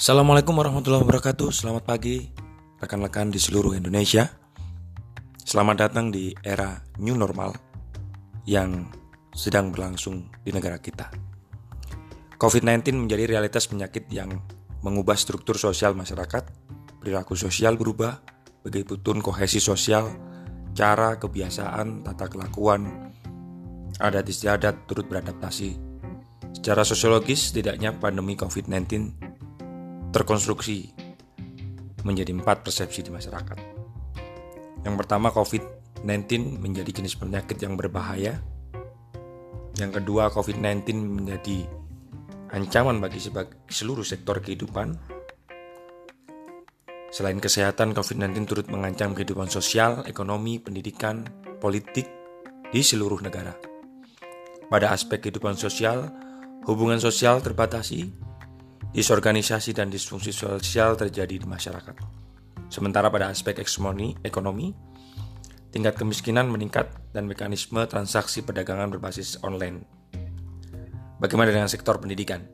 Assalamualaikum warahmatullahi wabarakatuh. Selamat pagi rekan-rekan di seluruh Indonesia. Selamat datang di era new normal Yang sedang berlangsung di negara kita. COVID-19 menjadi realitas penyakit yang mengubah struktur sosial masyarakat Perilaku sosial berubah Begitupun kohesi sosial Cara, kebiasaan, tata kelakuan Adat istiadat turut beradaptasi. Secara sosiologis, setidaknya pandemi COVID-19 terkonstruksi menjadi empat persepsi di masyarakat. Yang pertama COVID-19 menjadi jenis penyakit yang berbahaya. Yang kedua COVID-19 menjadi ancaman bagi seluruh sektor kehidupan. Selain kesehatan, COVID-19 turut mengancam kehidupan sosial, ekonomi, pendidikan, politik di seluruh negara. Pada aspek kehidupan sosial, hubungan sosial terbatasi, disorganisasi dan disfungsi sosial terjadi di masyarakat. Sementara pada aspek ekonomi, tingkat kemiskinan meningkat dan mekanisme transaksi perdagangan berbasis online. Bagaimana dengan sektor pendidikan?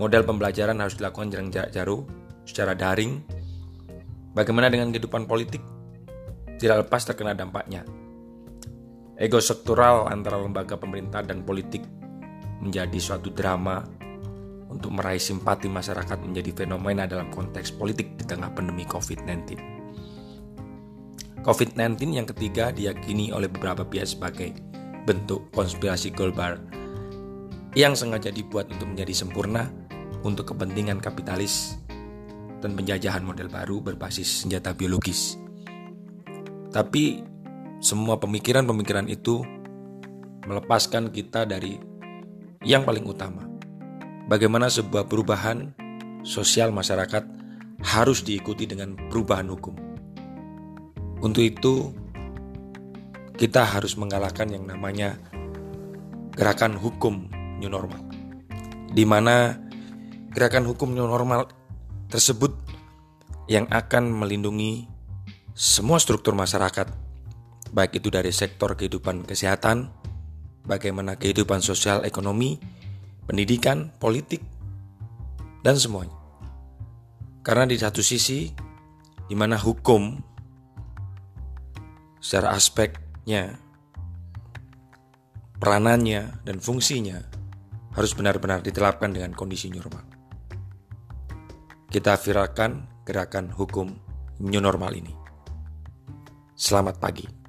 Model pembelajaran harus dilakukan jarak jauh secara daring. Bagaimana dengan kehidupan politik? Tidak lepas terkena dampaknya. Ego sektoral antara lembaga pemerintah dan politik menjadi suatu drama untuk meraih simpati masyarakat menjadi fenomena dalam konteks politik di tengah pandemi COVID-19. COVID-19 yang ketiga diyakini oleh beberapa pihak sebagai bentuk konspirasi global yang sengaja dibuat untuk menjadi sempurna untuk kepentingan kapitalis dan penjajahan model baru berbasis senjata biologis. Tapi semua pemikiran-pemikiran itu melepaskan kita dari yang paling utama, bagaimana sebuah perubahan sosial masyarakat harus diikuti dengan perubahan hukum. Untuk itu, kita harus mengalahkan yang namanya gerakan hukum new normal, di mana gerakan hukum new normal tersebut yang akan melindungi semua struktur masyarakat, baik itu dari sektor kehidupan kesehatan, bagaimana kehidupan sosial ekonomi, pendidikan, politik, dan semuanya. Karena di satu sisi, di mana hukum secara aspeknya, peranannya, dan fungsinya harus benar-benar diterapkan dengan kondisi normal. Kita viralkan gerakan hukum new normal ini. Selamat pagi.